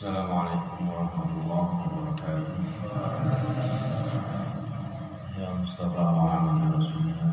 السلام عليكم ورحمة الله وبركاته. يا مصطفى محمد رسول الله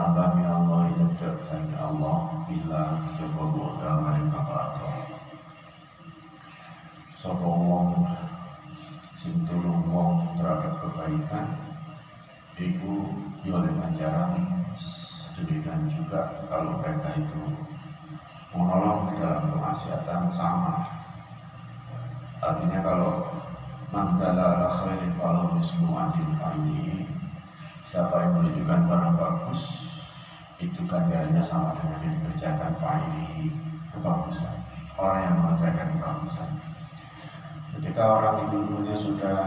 juga kalau mereka itu menolong di dalam kemaksiatan sama. Artinya kalau mandala ala khairin kalau mislu adil fa'ili siapa yang menunjukkan barang bagus itu ganjarannya sama dengan yang dikerjakan fa'ili kebagusan orang yang mengerjakan kebagusan ketika orang itu ilmunya sudah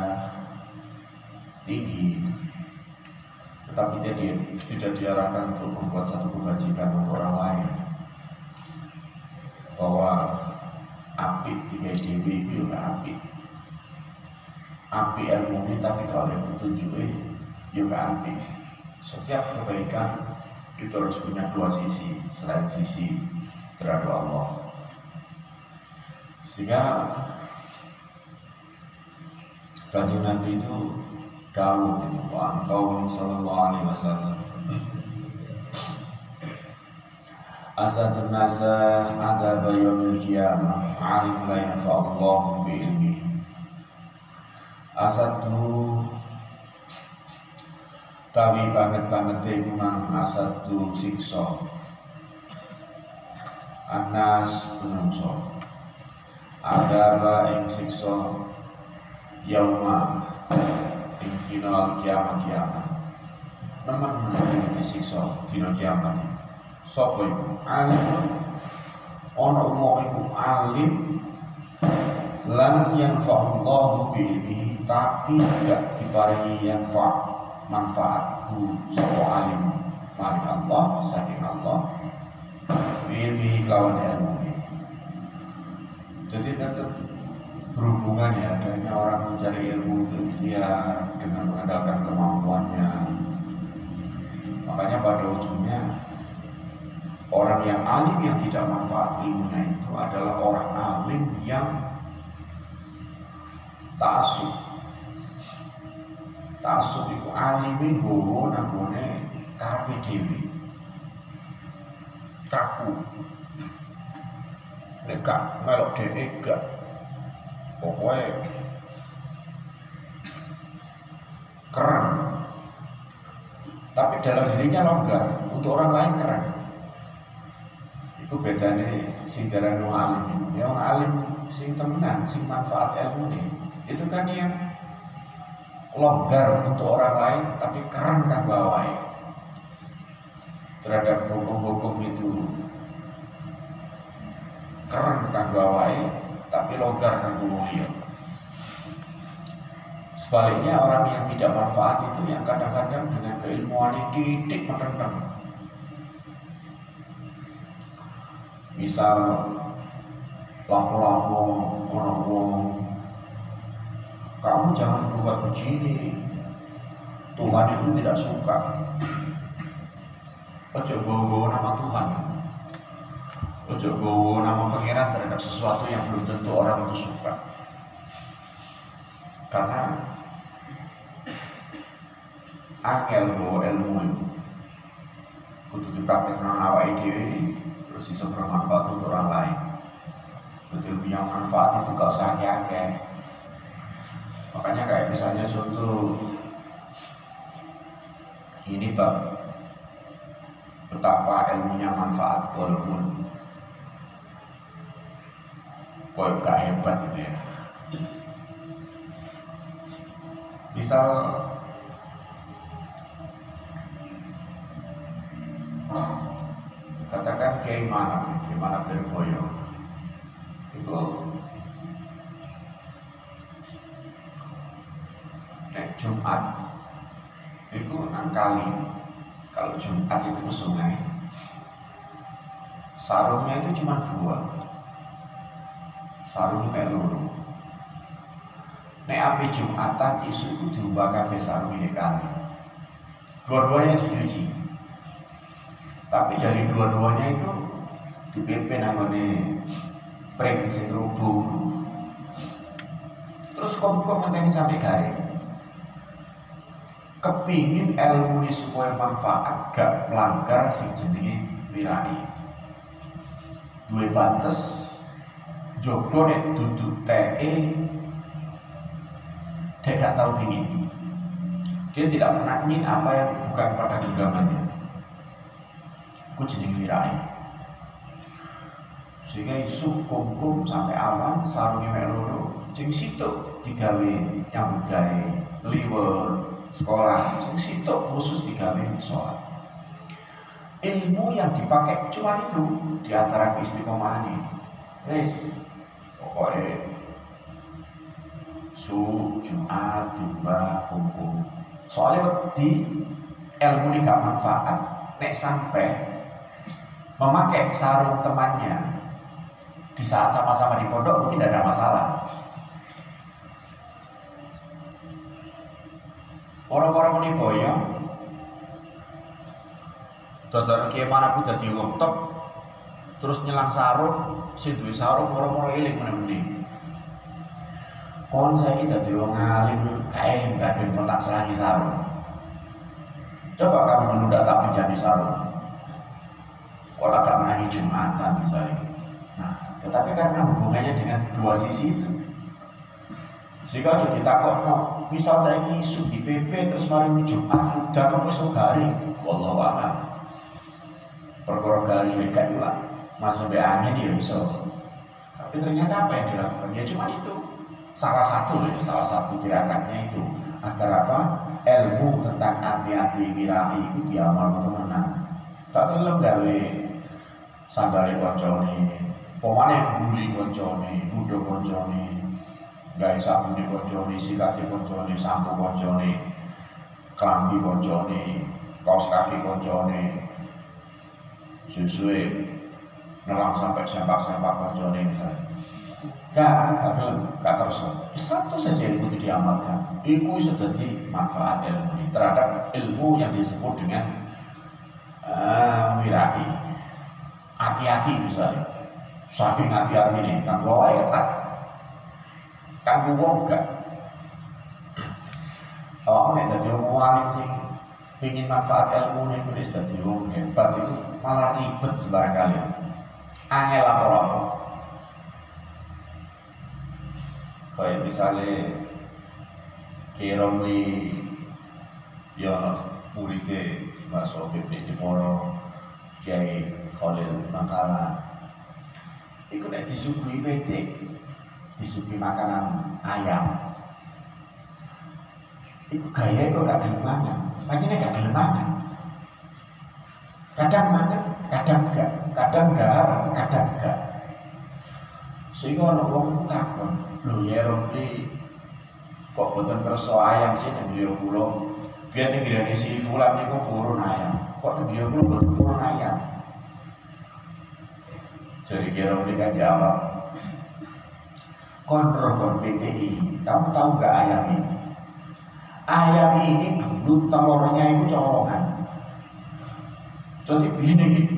tinggi tetapi dia di- tidak diarahkan untuk membuat satu kebajikan untuk orang lain. Bahwa api tiga dewi itu juga api. Api ilmu ini tapi kalau yang petunjuk juga api. Setiap kebaikan itu harus punya dua sisi selain sisi terhadap Allah. Sehingga Kanjeng Nabi itu Itu Wa kaum sallallahu alaihi wasallam. Asadun nasa ada yawmil qiyamah Alim la yanfa'allahu bi'ilmi. Asadu Tawi banget-banget ikunang asadu sikso Anas penungso. Adaba ing sikso Yauma Kinal kiamat kiamat. Teman menuju disiksa Dino kiamat. Sopo iku? Alim. Ono wong iku alim. Lan yang fa'allahu bihi Tapi tidak diparingi yang fa' manfaat hu Sopo alim. Mari Allah, saking Allah. Bihi kawan ilmu Jadi tetap berhubungan ya adanya orang mencari ilmu itu dia dengan mengandalkan kemampuannya. Makanya pada ujungnya orang yang alim yang tidak manfaat ilmunya itu adalah orang alim yang tasuk tasuk itu alimin gowo nangone karepe dewi kaku. Gak melok dhewe pokoknya keren tapi dalam dirinya longgar untuk orang lain keren itu bedanya sing darah alim. Ya orang alim sing temenan sing manfaat ilmu nih itu kan yang longgar untuk orang lain tapi keren kan bawah terhadap hukum-hukum itu keren kan bawah tapi longgar kan mulia Sebaliknya orang yang tidak manfaat itu yang kadang-kadang dengan keilmuan yang titik merendam. Misal lapo-lapo orang kamu jangan berbuat begini. Tuhan itu tidak suka. ojo gowo nama Tuhan ojo gowo nama pangeran terhadap sesuatu yang belum tentu orang itu suka. Karena angel gowo ilmu kudu dipraktekkan awal dhewe terus bisa bermanfaat untuk orang lain. Betul punya manfaat itu gak usah makanya kayak misalnya contoh ini bab betapa ilmunya manfaat walaupun kok gak hebat gitu ya. Misal katakan kiai mana kiai mana berboyo itu nek Jumat itu enam kali. Kalau Jumat itu ke sungai sarungnya itu cuma dua sarung peluru. Nek api Jumatan isu itu diubah kafe sarung ini kali dua-duanya dicuci tapi dari dua-duanya itu dipimpin namanya pring sing terus kok ini sampai garing kepingin ilmu ini supaya manfaat gak melanggar si jenenge wirai. Dua batas jogo nek duduk TE dia gak tahu pingin dia tidak pernah ingin apa yang bukan pada genggamannya. Ku jenenge wirai sehingga isu kum sampai aman sarungnya meloro cing situ digawe yang gawe liwer sekolah sing sitok khusus digawe sholat. Ilmu yang dipakai cuma itu di antara keistiqomahan ini. Wes pokoknya su jumat dua hukum soalnya di ilmu ini gak manfaat. Nek sampai memakai sarung temannya di saat sama-sama di pondok mungkin ada masalah. Orang-orang ini boyong. Dodor kiai mana pun jadi wong top. Terus nyelang sarung si duwe sarung moro-moro iling meneh kon saya kita dadi wong alim kae gak ada kontak selagi sarung. Coba kamu dulu datang menjadi sarung. Kalau agak menangi jumatan misalnya? Nah tetapi karena hubungannya dengan dua sisi itu. Sehingga jadi takut no, misal saya ini isu di PP terus mari Jumat udah kamu esok hari wallahu a'lam. Perkara kali mereka juga masuk be angin ya bisa. Tapi ternyata apa yang dilakukan? Ya cuma itu. Salah satu ya, salah satu gerakannya itu. Agar apa? Ilmu tentang hati-hati wirai itu diamal teman tak terlalu gawe sandali konconi pemane buli konconi budo konconi gawe sabun di konconi, sikat di sampo konconi, kelambi konconi, kaos kaki konconi, sesuai nelang sampai sempak-sempak konconi misalnya. Gak, gak film, gak terus. Satu saja yang itu diamalkan. Ilmu sudah manfaat ilmu ini terhadap ilmu yang disebut dengan uh, wirai. Hati-hati misalnya. Saking hati-hati nih, kan bawa ketat kanggo wong gak awakmu nek dadi wong sing ingin manfaat ilmu nih kudu dadi wong hebat itu malah ribet sembarang kali angel apa-apa kayak misalnya Kiromli ya muridnya Mas di Jeporo Kiai Khalil Mangkala. Itu nek disuguhi wedek disuguhi makanan ayam. Itu gaya itu gak gelem mangan makanya gak gelem mangan kadang mangan kadang enggak kadang enggak kadang enggak sehingga orang itu takon lho ya Romli kok boten kerso ayam sih nang beliau kula biar ning grene si fulan niku purun ayam. Kok beliau kula boten purun ayam? Jadi kira Romli kan jawab kontrol PTI kamu tahu nggak ayam ini? Ayam ini dulu telurnya itu colongan Jadi begini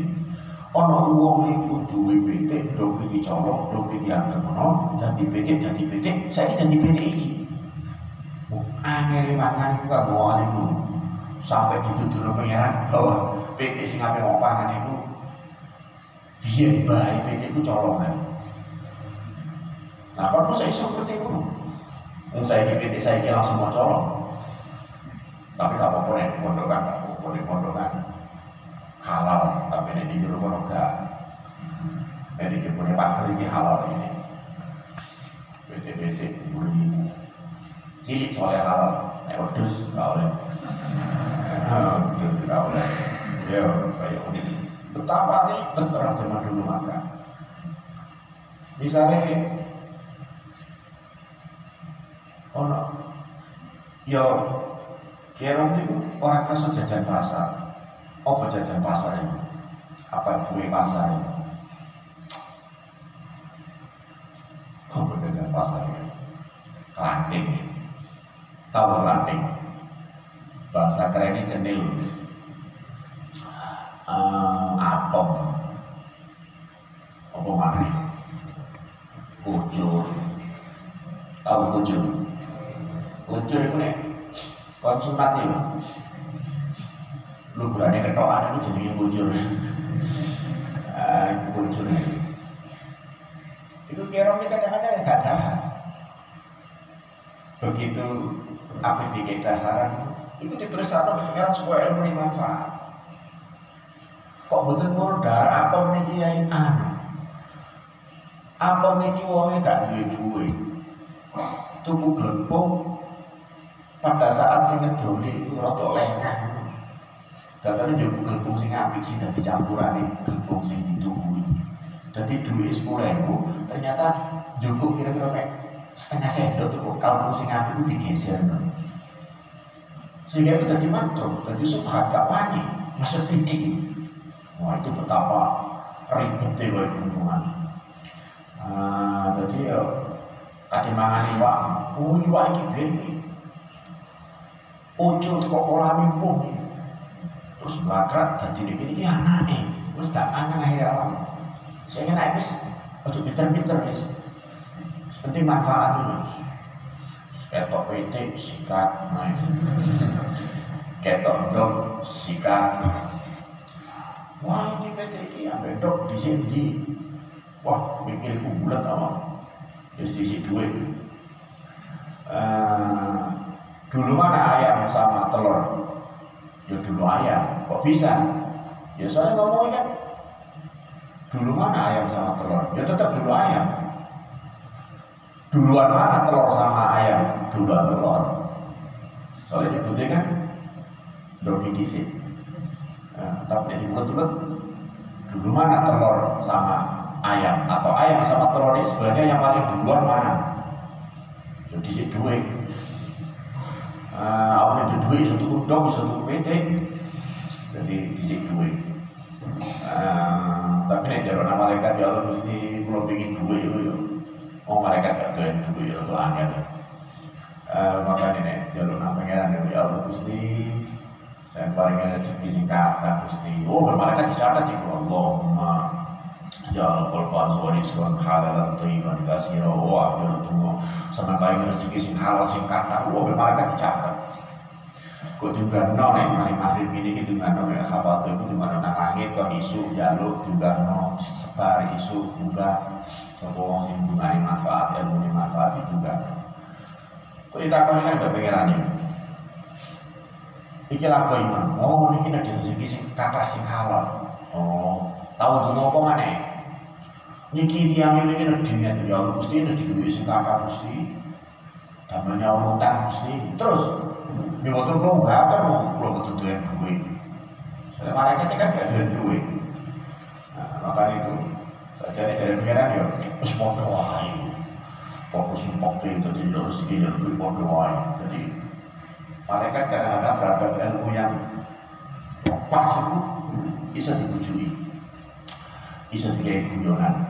ana wong iku duwe pitik, do iki colok, do iki antemono, dadi pitik, dadi pitik, saiki dadi pitik iki. Angel mangan iku kok iku. Sampai ditutur pengiran bahwa pitik sing ape pangan iku biyen bae pitik iku colongan. Nah, kok saya seperti itu? Wong saya pitik saya langsung mau colong. Tapi gak apa-apa nih, pondokan, gak apa-apa nih, pondokan halal tapi ini di juru kono gak jadi dia punya partner ini halal ini. BT-BT beli cilik soalnya halal. Nek wedus gak oleh wedus gak oleh ya kayak ini betapa nih berperang zaman dulu maka. Misalnya ono yo kira itu orang kerasa jajan pasar apa jajan pasar ini? Apa kue pasar ini? Apa jajan pasar ini? Ranting. Tahu ranting? Bahasa kerennya jenil. Uh, apem. Apa mari? Kujur. Tahu kujur? Kujur itu nih konsumatif lu berani ketokan itu jadi bujur bujur itu kira ini kadang-kadang gak dahat begitu apa di daharan itu diberi satu pikiran supaya ilmu ini manfaat. Kok betul modal apa ini kiai? Anu. Apa ini uangnya gak duwe duwe? Tubuh gelembung pada saat sing ngedoli itu rotok lengah Datanya juga gelembung sing apik sih dari campuran gelembung sing. Jadi duit sepuluh ribu ternyata cukup kira-kira kayak setengah sendok kalau sing apik digeser. Sehingga jadi mantruk, jadi subhat gak wani, masuk titik. Wah itu betapa ribetnya loh hubungan. Uh, jadi ya tadi mangan iwak, oh iwak ini gini. Ucul kok kolami pun terus bakrat dan jadi ini anaknya terus gak kangen akhirnya awal saya ingin naik bis ojo pinter-pinter bis seperti manfaat itu ketok PT sikat ketok dok sikat. Wah ini PT ini ambil dok di sini wah mikir bulat apa terus diisi duit. Uh, dulu mana ayam sama telur ya dulu ayam kok bisa? Ya saya ngomongnya kan dulu mana ayam sama telur? Ya tetap dulu ayam. Duluan mana telur sama ayam? Duluan telur. Soalnya nyebutnya kan dogi disi nah, tapi di mulut dulu mana telur sama ayam? Atau ayam sama telur ini sebenarnya yang paling duluan mana? Ya disi duit uh, awalnya itu duit satu udang satu PT jadi disik duit. Uh, tapi nih jalan malaikat ya Allah mesti kalau bikin duit itu ya. Oh malaikat gak doyan duit itu angin uh, makanya nih jalan pangeran ya Allah mesti saya paling ada rezeki sing mesti. Oh malaikat dicatat ya Allah Ya kolpan suwari suwan halal atau iman kasih wah ya tunggu sama paling rezeki sing halal sing kata wah malaikat dicatat. Kok juga no nih mari maghrib ini gitu nggak no ya khawatir itu di mana langit kok isu jaluk juga no sebar isu juga sopo wong sing bungane manfaat ilmu manfaat juga. Kok kita kan kan kepengerannya iki lah iman. Oh ini kita rezeki sing kata sing halal. Oh tahu dulu niki kan dunia tuh ya mesti ada duit sing kakak mesti namanya utang mesti terus ini motor belum nggak kan mau belum betul duit soalnya malaikat kan gak ada duit. Nah makanya itu saja ada jalan pikiran ya terus mau doai fokus sumpah itu jadi rezeki dan duit mau doai jadi malaikat kadang-kadang berada ilmu yang pas itu bisa dibujui. Bisa dilihat guyonan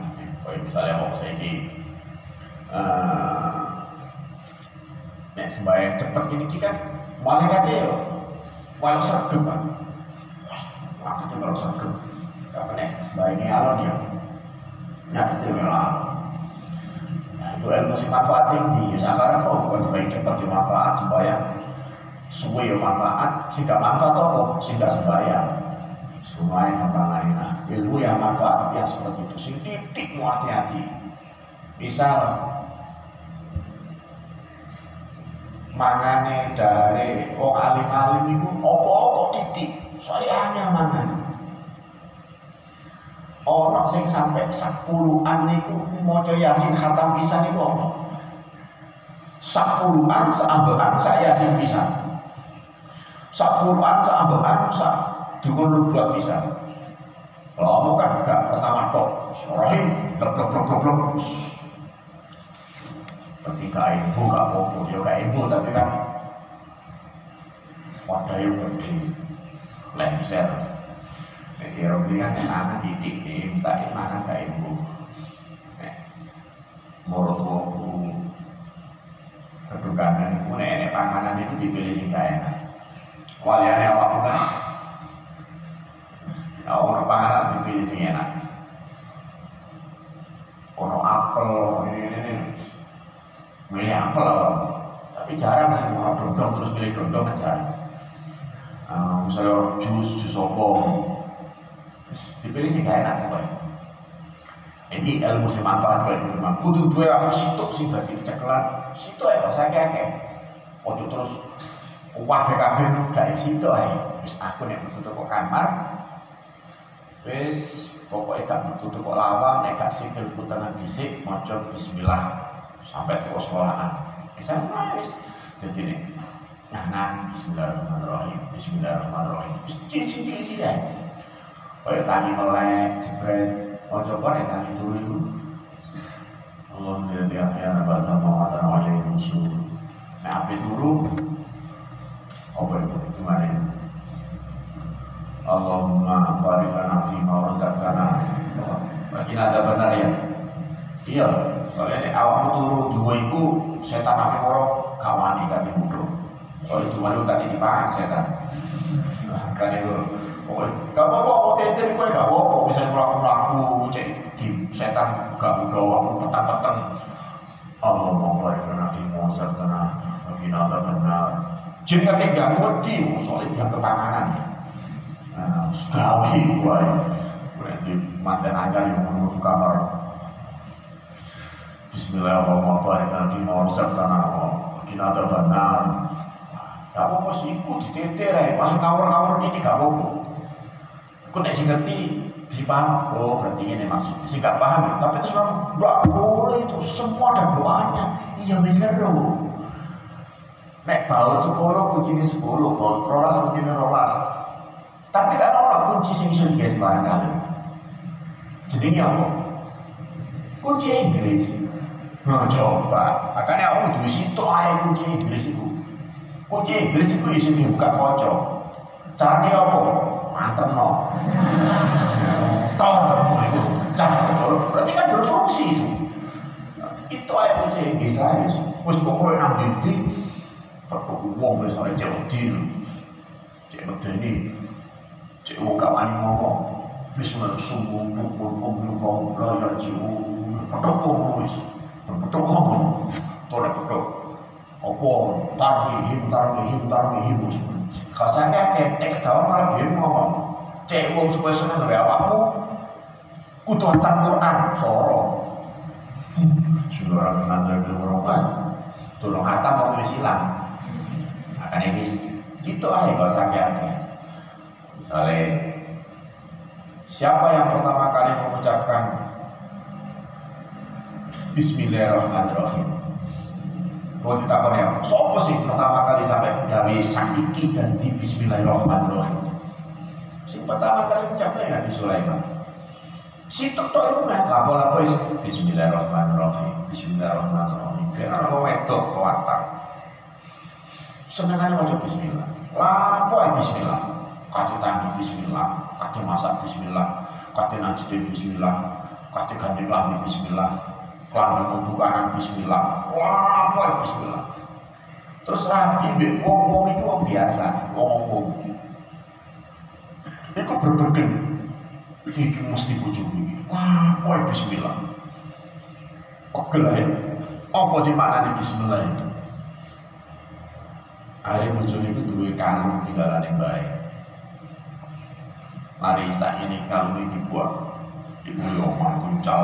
kayak misalnya mau saya di eh, nek sembahyang cepet ini kita malaikatnya ya walau sergem kan tuh walau sergem kapan nek sembahyangnya alon ya? Nyakitnya nah itu ilmu masih manfaat sih di sekarang kok oh, bukan sebaik cepat di ya manfaat sembahyang. Suwe ya manfaat sehingga manfaat apa? Sehingga sembahyang semuanya membangun nah ilmu yang manfaat yang seperti itu. Sing titik mau hati-hati. Misal mangane dari wong alim-alim itu apa-apa titik. Soalnya mangan orang sing sampai sepuluhan niku maca yasin khatam pisan niku ono sepuluhan seambekan saya yasin pisan. Sepuluhan seambekan sa dungo buat pisan kalau kan gak pertama tok Rahim blok blok blok blok ketika ibu gak apa ya gak ibu tapi kan. Wadahnya gede lengser. Jadi Robi kan anak didik nih, minta makan ke ibu. Menurut waktu kedukaan itu nenek panganan itu dipilih sih gak enak. Kan, orang panganan dipilih sih enak. Ono apel, ini ini ini, milih apel, tapi jarang sih orang dodong terus milih dodong kan jarang. Uh, misalnya jus, jus opong, dipilih sih gak enak pokoknya. Ini ilmu sih manfaat kayak gitu memang kudu dua aku situ sih berarti cekelan situ ya saya kayak ojo terus kuat BKB gak situ aja wis aku nih butuh kok kamar wis pokoknya gak butuh kok lawang nek gak sikil putangan disik maca bismillah. Sampai ke sekolahan. Bisa wis. Jadi nih nah nah bismillahirrahmanirrahim. Bismillahirrahmanirrahim cici-cici ya. Kaya tani melek, jebret, ojo kok nek tani turu itu. Allah lihat ya ya nabata mawatan wajah itu suruh. Nek api turu, apa itu gimana? Allahumma barik lana fi ma razaqtana. Bagi ada benar ya? Iya, soalnya nek awakmu turu dua iku setan ape moro kawani kate mudho. Soalnya cuma lu tadi dipangan setan. Kan itu Gak apa-apa, oke itu kue gak apa-apa. Misalnya melaku-melaku, cek di setan gak mudah waktu petang-petang. Allah mau balik ke nafi Musa karena bagi nada benar. Kan gak ngerti, soalnya dia kepanganan. Segawi gue. Berarti mantan aja yang menuju kamar. Bismillahirrahmanirrahim. Nafi Musa karena bagi nada benar. Gak apa-apa sih, ikut diteter ya. Masuk kamar-kamar ini gak apa-apa. Sing ngerti bisa paham, oh berarti ini maksudnya. Sing gak paham ya, tapi terus kamu gak boleh itu semua ada doanya. Iya bisa seru. Nek baut sepuluh, kuncinya sepuluh, baut rolas, rolas. Tapi kan orang kunci sing iso digawe sembarang kali. Jenenge apa? Kunci Inggris. Nah, coba. Makanya aku duwe situ ae kunci Inggris itu. Kunci Inggris itu iso dibuka kaca. Caranya apa? Mantep no. Tor itu cara berarti kan berfungsi itu. Itu aja kunci Inggris aja. Wis pokoknya nang dindi perlu uang misalnya cek wedi cek medeni cek wong gak wani ngomong wis sungguh pukul pukul kau layar jiwa petok ngomong wis. Petok ngomong tolak petok. Apa? Tarmihim tarmihim tarmihim saya kayak kayak ketawa malah dia ngomong cek wong supaya seneng dari awakmu. Kudu hantar Quran soro. Sudah orang nanti berorong tolong hatam mau silang akan ini situ aja kalau sakit misalnya siapa yang pertama kali mengucapkan Bismillahirrahmanirrahim Kalau kita ya, sopo sih pertama kali sampai gawe sakiki dan di Bismillahirrahmanirrahim. Si pertama kali mencapai Nabi Sulaiman. Si tok itu nggak lapo-lapo is Bismillahirrahmanirrahim. Bismillahirrahmanirrahim. Karena orang wedok kewatan. Senengannya macam Bismillah. Lapo ya Bismillah. Kati tangi Bismillah. Kati masak Bismillah. Kati najidin Bismillah. Kati ganti klambi Bismillah kelambi kudu kanan bismillah wah apa ya bismillah terus rabi mbek wong-wong itu wong biasa wong-wong itu berbeda iki mesti bojo iki wah apa ya bismillah pegel ya apa sih maknanya bismillah itu hari muncul itu dua kalung tinggalan yang baik saat ini ini dibuat. Dibuat omah kuncal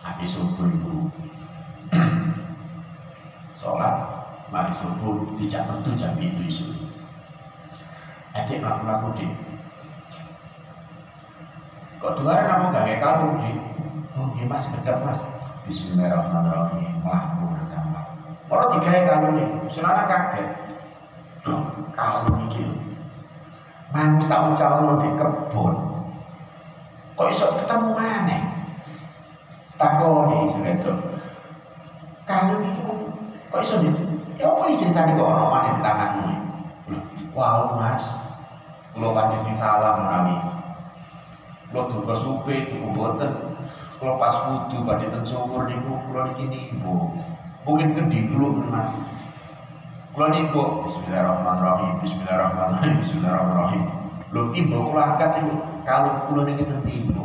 habis subuh ibu sholat mari subuh dijak tentu jam itu isu. Adik melaku-laku deh kok dua kamu gak kayak kalung deh oh iya mas sekedar mas. Bismillahirrahmanirrahim. Melaku agama orang tiga ya kalung nih senana kaget kalung ini mangus tahu calon di kebun kok iso ketemu mana takoni sebetul kalung itu. Kok iso nih ya apa ini ceritanya kok mana di tanganmu wow mas. Kan sing salah menami lo duga supe tuku boten. Kalau pas pada ten syukur niku kula niki niku mungkin kendi dulu mas kula niku bismillahirrahmanirrahim bismillahirrahmanirrahim bismillahirrahmanirrahim. Lo tiba kula angkat itu kalau kula niki ten tiba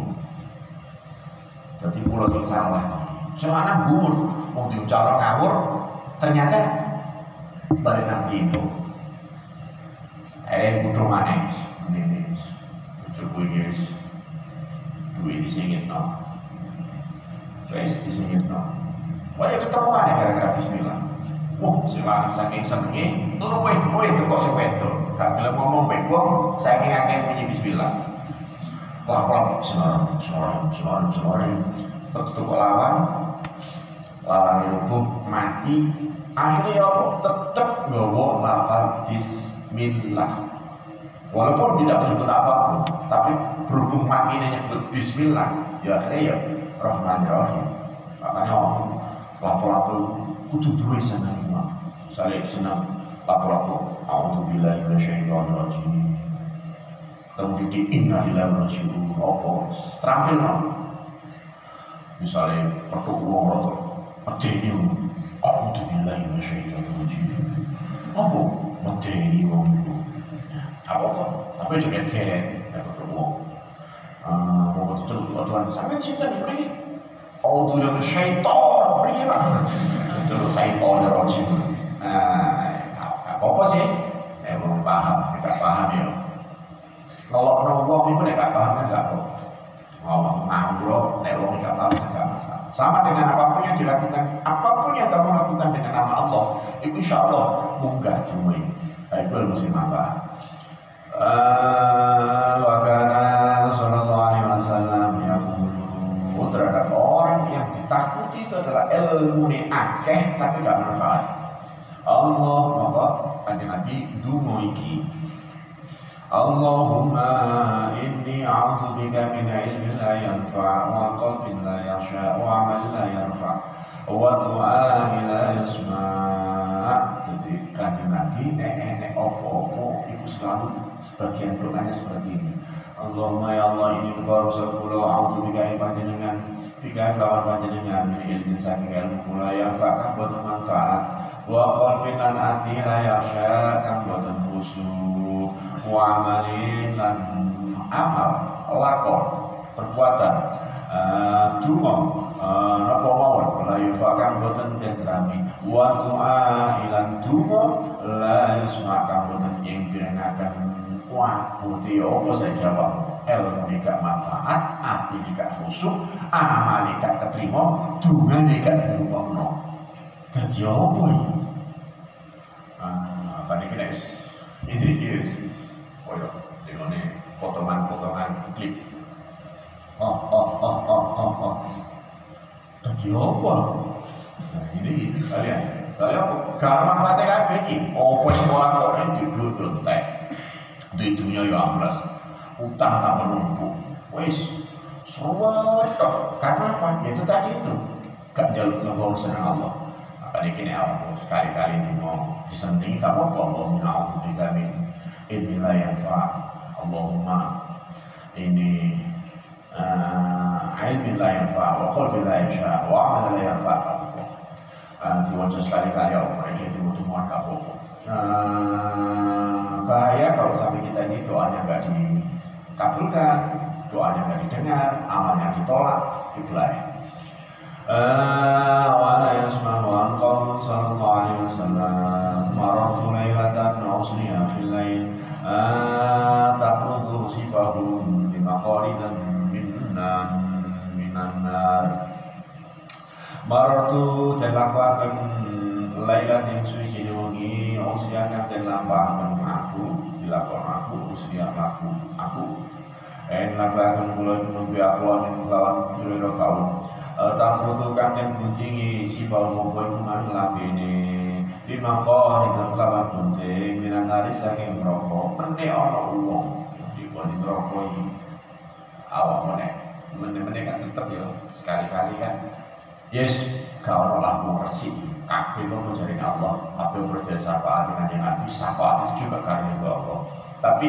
jadi kula sing salah. Semana gumun mau diucapkan ngawur ternyata balik nang itu akhirnya putra manis ini tujuh years duit disingit no wes disingit no Waduh ketemu ada gara-gara bismillah Wah, silang saking senengnya Lu weh, weh, itu kok sewedo Gak bilang ngomong baik wong Saking akeh bunyi bismillah. Wah, senor, senor, senor, senor lawan Lawan rubuh, mati. Akhirnya ya tetep gawa lafal bismillah. Walaupun tidak menyebut apa pun, tapi berhubung mati nyebut Bismillah, ya akhirnya ya Rahman Rahim. Makanya lapo-lapo kudu duwe senang Misalnya senang lapo-lapo, A'udhu billahi minasyaitonir rajim. Kemudian di inna lillahi wa rasulun apa? Terampil no. Misalnya pertuk wong roto, medeni A'udhu billahi minasyaitonir rajim. Apa? Medeni wong itu? apa? Kok apa juga kayak ya ketemu mau ketemu tuh Tuhan sampai cinta nih beri oh tuh yang syaiton beri apa itu syaiton ya rojim nah apa apa sih? Ya belum paham tidak paham ya. Kalau nongkrong itu nek gak paham kan gak apa ngomong ngambro nek paham gak masalah. Sama dengan apa pun yang dilakukan apa pun yang kamu lakukan dengan nama Allah itu insya Allah munggah duwe itu mesti manfaat Wakana Sallallahu Alaihi Wasallam yaqulu. Terhadap orang yang ditakuti itu adalah ilmu akeh tapi gak manfaat. Allah maka kanjeng dungo iki. Allahumma inni a'udzu bika min ilmin la yanfa' wa qalbin la yakhsha wa 'amalin la yarfa' wa du'ain la yasma' jadi kanjeng Nabi nek nek opo-opo itu selalu sebagian doanya seperti ini. Allahumma ya Allah ini kebaro sepuluh A'udhu bika panjenengan Bika lawan panjenengan Min ilmin saking ilmu kula Yang fakah buat manfaat Wa qalbin lan ati la yaksha Kang buat khusyuk Wa amalin lan amal Lakon Perbuatan Dungo Napa mawon La yufakan boten tentrami Wa du'a ilan dungo La yusmakan boten yang birengakan Wah, bukti apa saya jawab? Ilmu gak manfaat, hati gak khusyuk, amal gak keterima, dungane gak dirungokno. Dadi apa ya? Ah, apa nih kena ini ini koyo dengan potongan-potongan klip. Oh, oh, oh, oh, oh, oh. Dadi apa? Nah, ini kalian. Saya gak manfaatnya kabeh iki. Apa sekolah kok ini duduk teh di dunia ya amblas utang tak menumpuk wis seruat karena apa ya itu tadi itu gak jaluk ngomong senang Allah apalagi kini aku sekali-kali mau disendiri kamu apa Allahumma a'udhu bika min inilah yang fa Allahumma ini uh, ilmi la yanfa wa qalbi la yansha wa amal la yanfa diwajah sekali-kali Allah ini tunggu-tungguan kapok bahaya kalau sampai kita ini doanya nggak dikabulkan, doanya nggak didengar, amalnya ditolak. kiblat wala yasma'u an qawmin sallallahu alaihi wasallam. Marartu laylatan usniya fil lail. Taqrudu sifahum bi maqaridan minan minan nar. Marartu dan lakuaken lailan yang suci wengi usniya kan den lampahaken aku dilakon aku usniya aku aku. En lakuaken kula nembe aku ing lawan pira kaum tak butuh kanten guntingi si bau mopo iku mang lambene lima kor ing lawan gunting minan nari saking rokok mene ana wong di di rokok iki awak meneh meneh-meneh kan tetep ya sekali-kali kan yes gak ono lampu resik kabeh kok mencari Allah yang berjaya syafaat dengan yang Nabi syafaat juga karena itu Allah tapi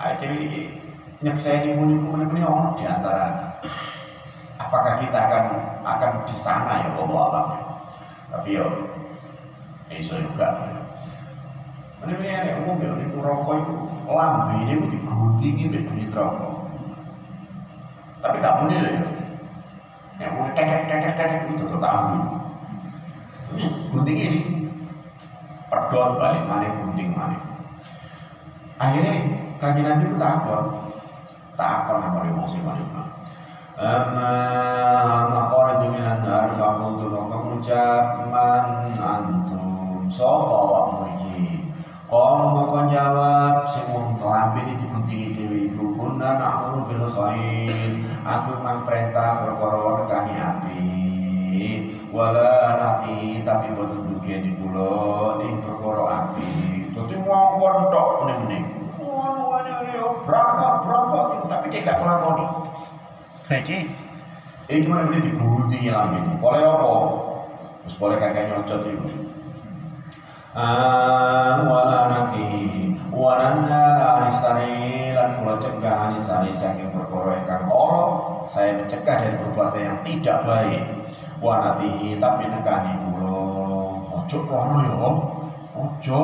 ada nyekseni muni muni muni ono di antara apakah kita akan akan di sana ya Allah alam ya. tapi ini saya juga. Ini ini ada umum ya ini rokok itu. Lambe ini itu diguntingi di bunyi rokok tapi tak boleh lah ya. Yang boleh tetek tetek tetek itu tetap tahu ini gunting ini. Perdot balik mana gunting mana akhirnya kajian nabi itu tak apa tak apa nama emosi mana Amma maqarid minan nar faqultu maka ngucap man antum sapa awakmu iki Qalu maka jawab sing wong lambe iki diguntingi dhewe iku kunna na'muru bil khair. Aku mang perintah perkara rekani api. Wala nati tapi boten duge di kula ing perkara api. Dadi wong tok meneh-meneh wong berangkat berangkat tapi dia gak nglakoni Ini cuma ini digunting lambe. Boleh apa? Terus boleh kakek nyocot itu. wala nabi wananda anisari lan kula cegah anisari saking perkara ingkang Allah saya mencegah dari perbuatan yang tidak baik. Wanati tapi nekani kula ojo kono ya ojo.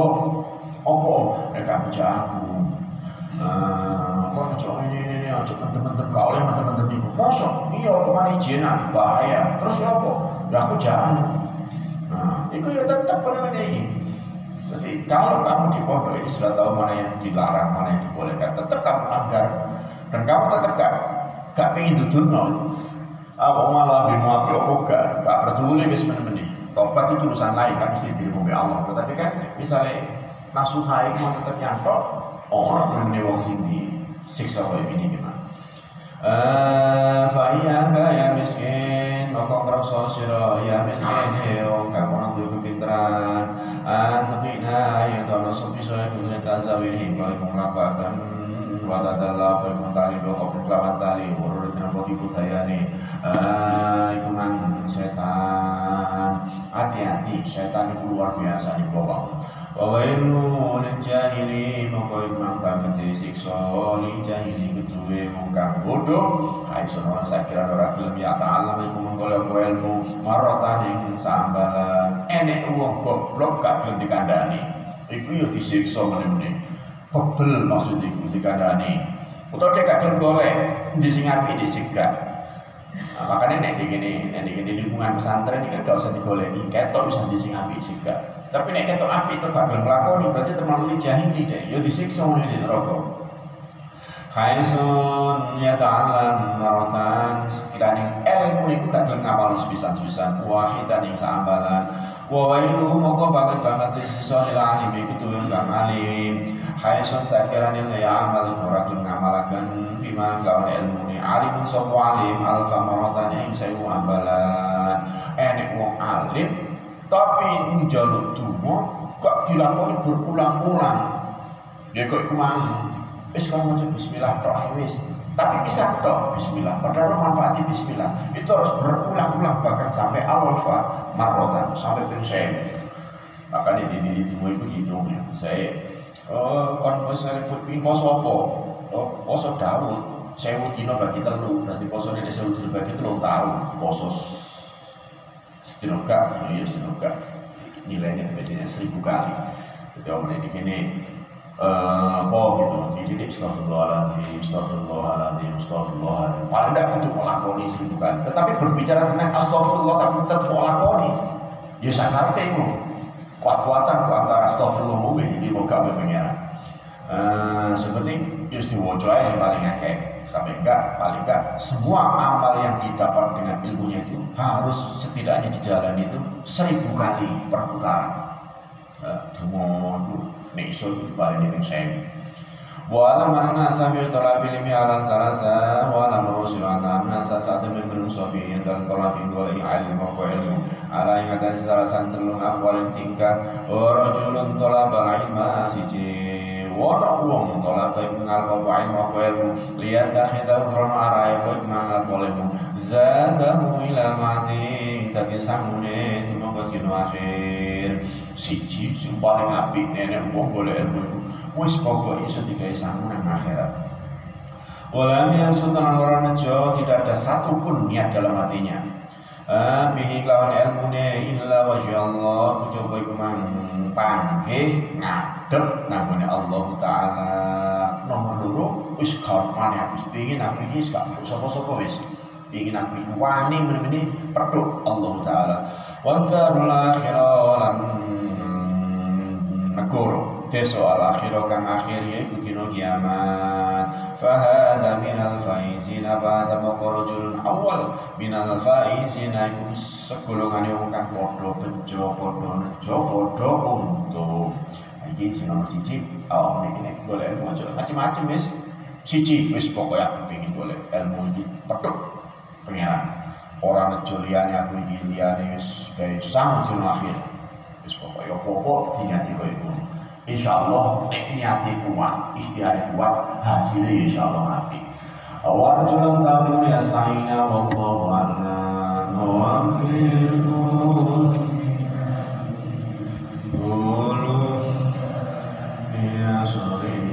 Apa nek aku kok ojo ini ini ojo teman-teman kau oleh teman-teman ibu mosok iya ke mana izinan bahaya. Terus ya apa? Ya aku jamu nah itu ya tetap namanya ini jadi kalau kamu di pondok ini sudah tahu mana yang dilarang mana yang dibolehkan tetap kamu agar dan kamu tetap gak gak pengen duduk nol apa malah bimu api apa gak gak peduli wis meneh tobat itu urusan lain kan mesti diri Allah. Tetapi kan misalnya nasuhai mau tetap nyantok orang yang wong sini siksa kaya ini gimana Fa'iyaka ya miskin. Maka ngerasa siro ya miskin Heo kamu orang duwe kepinteran. Antatina ya tono sopi soya Kulit tazawin hingga Ibu ngelapakan Watadala apa ibu tali Doko perkelawan tali. Urur tina poti putayani Ibu nang setan. Hati-hati setan itu luar biasa di bawah Lil jahili moko imam banget siksa lil jahili keduwe wong kang bodoh. Hai sono sakira ora gelem ya ta'alam iku menggolek ilmu. Marotan ing sambalan. Enek wong goblok gak gelem dikandani iku yo disiksa meneh-meneh pebel maksud iku dikandani utawa dia gak gelem golek di sing apik di sing gak Nah, makanya nek di nek lingkungan pesantren ini kan gak usah digoleki, ketok bisa di sing. Tapi nek ketok api itu gak gelem lakoni berarti terlalu jahili deh. Yo disiksa oleh di neraka. Khaisun ya ta'alam maratan sekiranya ilmu itu gak gelem ngamal sepisan-sepisan. Wahidan yang seambalan wa wailu moko banget banget sisa lil alim iku tuwin kang alim. Khaisun sekiranya ya amal ora gelem ngamalaken bima lawan ilmu ni alimun sapa alim alfa maratan yang sayu ambalan. Enek wong alim tapi njaluk donga kok dilakoni berulang-ulang ya kok iku mang wis kan maca bismillah tok wis. Tapi bisa tok bismillah. Padahal manfaatnya bismillah. Itu harus berulang-ulang bahkan sampai awal fa marotan sampai pensen maka di diri itu begitu ya. Saya oh kon poso poso apa? Oh poso Daud sewu dino bagi telu. Berarti poso ini sewu dino bagi telu tahun poso setinoga ya setinoga nilainya biasanya seribu kali. Jadi orang ini gini uh, apa gitu? Jadi sithik astagfirullahaladzim astagfirullahaladzim astagfirullahaladzim paling tidak itu melakoni seribu kali. Tetapi berbicara tentang astagfirullah tapi tetap melakoni. Ya sakarpe itu kuat-kuatan ke antara astagfirullah mungkin ini mau gawe pengiran uh, seperti ya diwajo aja paling akeh sampai enggak paling enggak semua amal yang didapat dengan ilmunya itu harus setidaknya dijalani itu seribu kali perputaran uh, Dungo nek iso paling ini saya Wa alam anna sami talab ilmi ala salasa wa alam rusul anna nasa sa'at min bin sofi dan talab ilmi wa ilmi wa ilmu. Ala yang atas salasan telung afwal tingkah rajulun talab ilma siji wa wong talab ilmi ngal wa ilmu wa ilmu lihat dakhidau krono arai wa ngal ilmu zadahu ila mati tadi samune tumo kino akhir. Siji sing paling apik nenek wong boleh ilmu itu wis pokok iso digawe sangu nang akhirat. Walam yang sultan orang nejo tidak ada satupun niat dalam hatinya. Bihi kelawan ilmune illa wajah Allah Kucoba iku mang panggih ngadep namanya Allah Ta'ala. Nomor loro wis gampang aku pingin aku iki gak sapa-sapa wis. Pingin aku iki wani meneh peduk Allah Ta'ala. Wa darul akhirah lan teso al akhiro kang akhir yaiku dina kiamat. Fahada minal faizina ba'da awal minal faizina iku segolongane wong kang padha bejo padha nejo padha untung iki sing nomor siji oh ini nek golek ilmu macam-macam wis. Siji wis pokoke aku pengen golek ilmu iki. Petuk pengiran orang nejo liyane aku iki liyane wis gawe sang dina akhir. Wis pokoke pokok dinyati koyo ngono insyaallah nek niate kuat ikhtiar kuat hasilnya insyaallah apik warjulan tabun yasta'ina wallahu a'lam. Wa Amen.